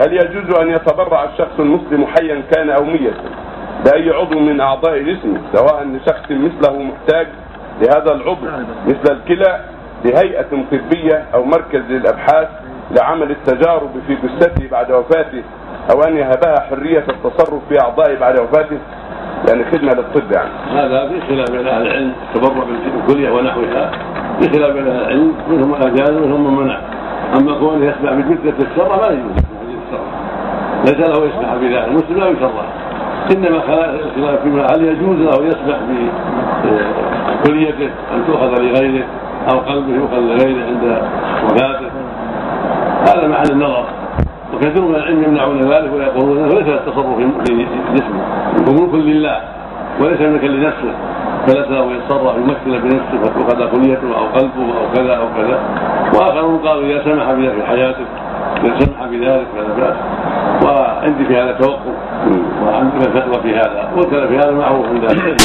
هل يجوز أن يتبرع الشخص المسلم حيا كان أو ميتا؟ بأي عضو من أعضاء جسمه سواء لشخص مثله محتاج لهذا العضو مثل الكلى لهيئة طبية أو مركز للأبحاث لعمل التجارب في جثته بعد وفاته أو أن يهبها حرية التصرف في أعضائه بعد وفاته؟ يعني خدمة للطب يعني. هذا في خلاف بين أهل العلم التبرع بالكلية ونحوها في خلاف بين أهل العلم منهم من أجاز ومنهم من منع. أما كونه يسمع بجثة الشر ما يجوز. ليس له يسمح بذلك. المسلم لا يشرع إنما الخلاف فيما هل يجوز له يسمح بكليته أن تؤخذ لغيره أو قلبه يؤخذ لغيره عند وفاته. هذا محل النظر. وكثير من العلم يمنعون ذلك ويقولون إنه ليس التصرف في جسمه. ملك لله وليس ملكا لنفسه. فليس له يتصرف يمثل بنفسه فتؤخذ كليته أو قلبه أو كذا أو كذا. وآخرون قالوا إذا سمح بذلك في حياته إذا سمح بذلك فلا بأس. وعندي في هذا توقف. وعندي فتوى في هذا. والكلام في هذا معروف عند